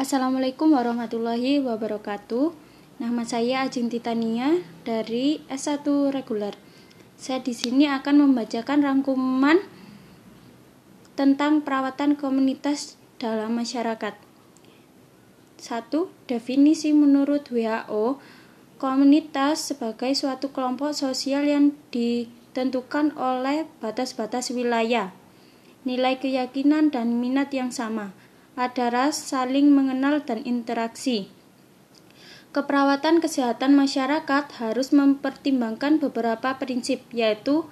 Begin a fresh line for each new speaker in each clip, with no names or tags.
Assalamualaikum warahmatullahi wabarakatuh. Nama saya Ajeng Titania dari S1 Reguler. Saya di sini akan membacakan rangkuman tentang perawatan komunitas dalam masyarakat. 1. Definisi menurut WHO, komunitas sebagai suatu kelompok sosial yang ditentukan oleh batas-batas wilayah, nilai keyakinan dan minat yang sama ada ras, saling mengenal, dan interaksi. Keperawatan kesehatan masyarakat harus mempertimbangkan beberapa prinsip, yaitu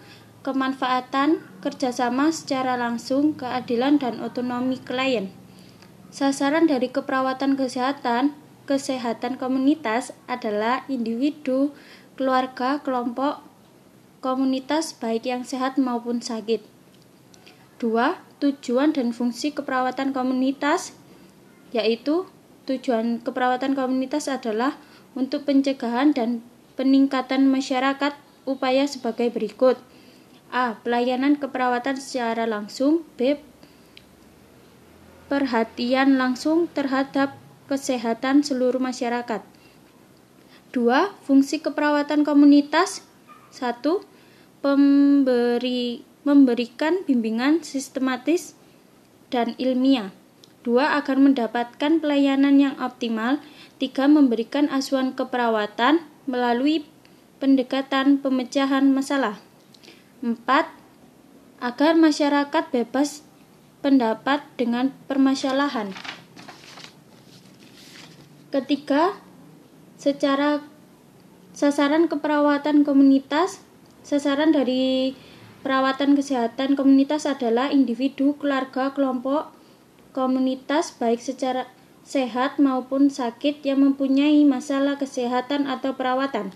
kemanfaatan, kerjasama secara langsung, keadilan, dan otonomi klien. Sasaran dari keperawatan kesehatan, kesehatan komunitas adalah individu, keluarga, kelompok, komunitas baik yang sehat maupun sakit. 2 tujuan dan fungsi keperawatan komunitas yaitu tujuan keperawatan komunitas adalah untuk pencegahan dan peningkatan masyarakat upaya sebagai berikut A. Pelayanan keperawatan secara langsung B. Perhatian langsung terhadap kesehatan seluruh masyarakat 2. Fungsi keperawatan komunitas 1. Pemberi memberikan bimbingan sistematis dan ilmiah. Dua, agar mendapatkan pelayanan yang optimal. Tiga, memberikan asuhan keperawatan melalui pendekatan pemecahan masalah. Empat, agar masyarakat bebas pendapat dengan permasalahan. Ketiga, secara sasaran keperawatan komunitas, sasaran dari Perawatan kesehatan komunitas adalah individu, keluarga, kelompok, komunitas baik secara sehat maupun sakit yang mempunyai masalah kesehatan atau perawatan.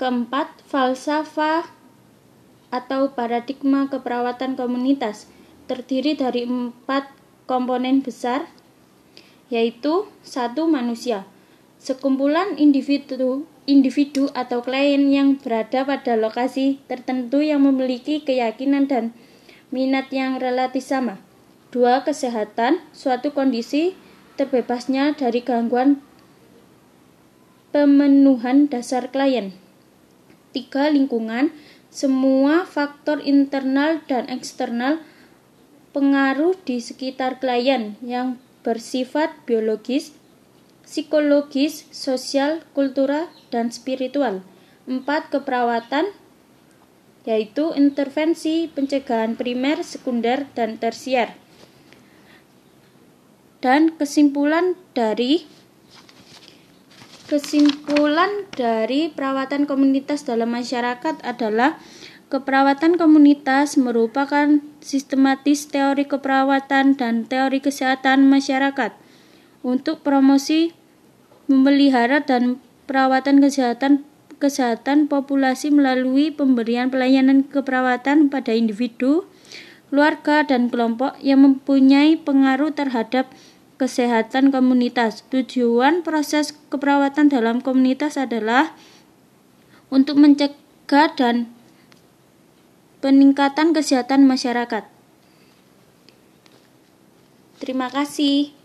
Keempat, falsafah atau paradigma keperawatan komunitas terdiri dari empat komponen besar, yaitu satu manusia, sekumpulan individu individu atau klien yang berada pada lokasi tertentu yang memiliki keyakinan dan minat yang relatif sama. Dua, kesehatan, suatu kondisi terbebasnya dari gangguan pemenuhan dasar klien. Tiga, lingkungan, semua faktor internal dan eksternal pengaruh di sekitar klien yang bersifat biologis, psikologis, sosial, kultural, dan spiritual. Empat, keperawatan, yaitu intervensi pencegahan primer, sekunder, dan tersier. Dan kesimpulan dari kesimpulan dari perawatan komunitas dalam masyarakat adalah keperawatan komunitas merupakan sistematis teori keperawatan dan teori kesehatan masyarakat untuk promosi memelihara dan perawatan kesehatan kesehatan populasi melalui pemberian pelayanan keperawatan pada individu, keluarga, dan kelompok yang mempunyai pengaruh terhadap kesehatan komunitas. Tujuan proses keperawatan dalam komunitas adalah untuk mencegah dan peningkatan kesehatan masyarakat. Terima kasih.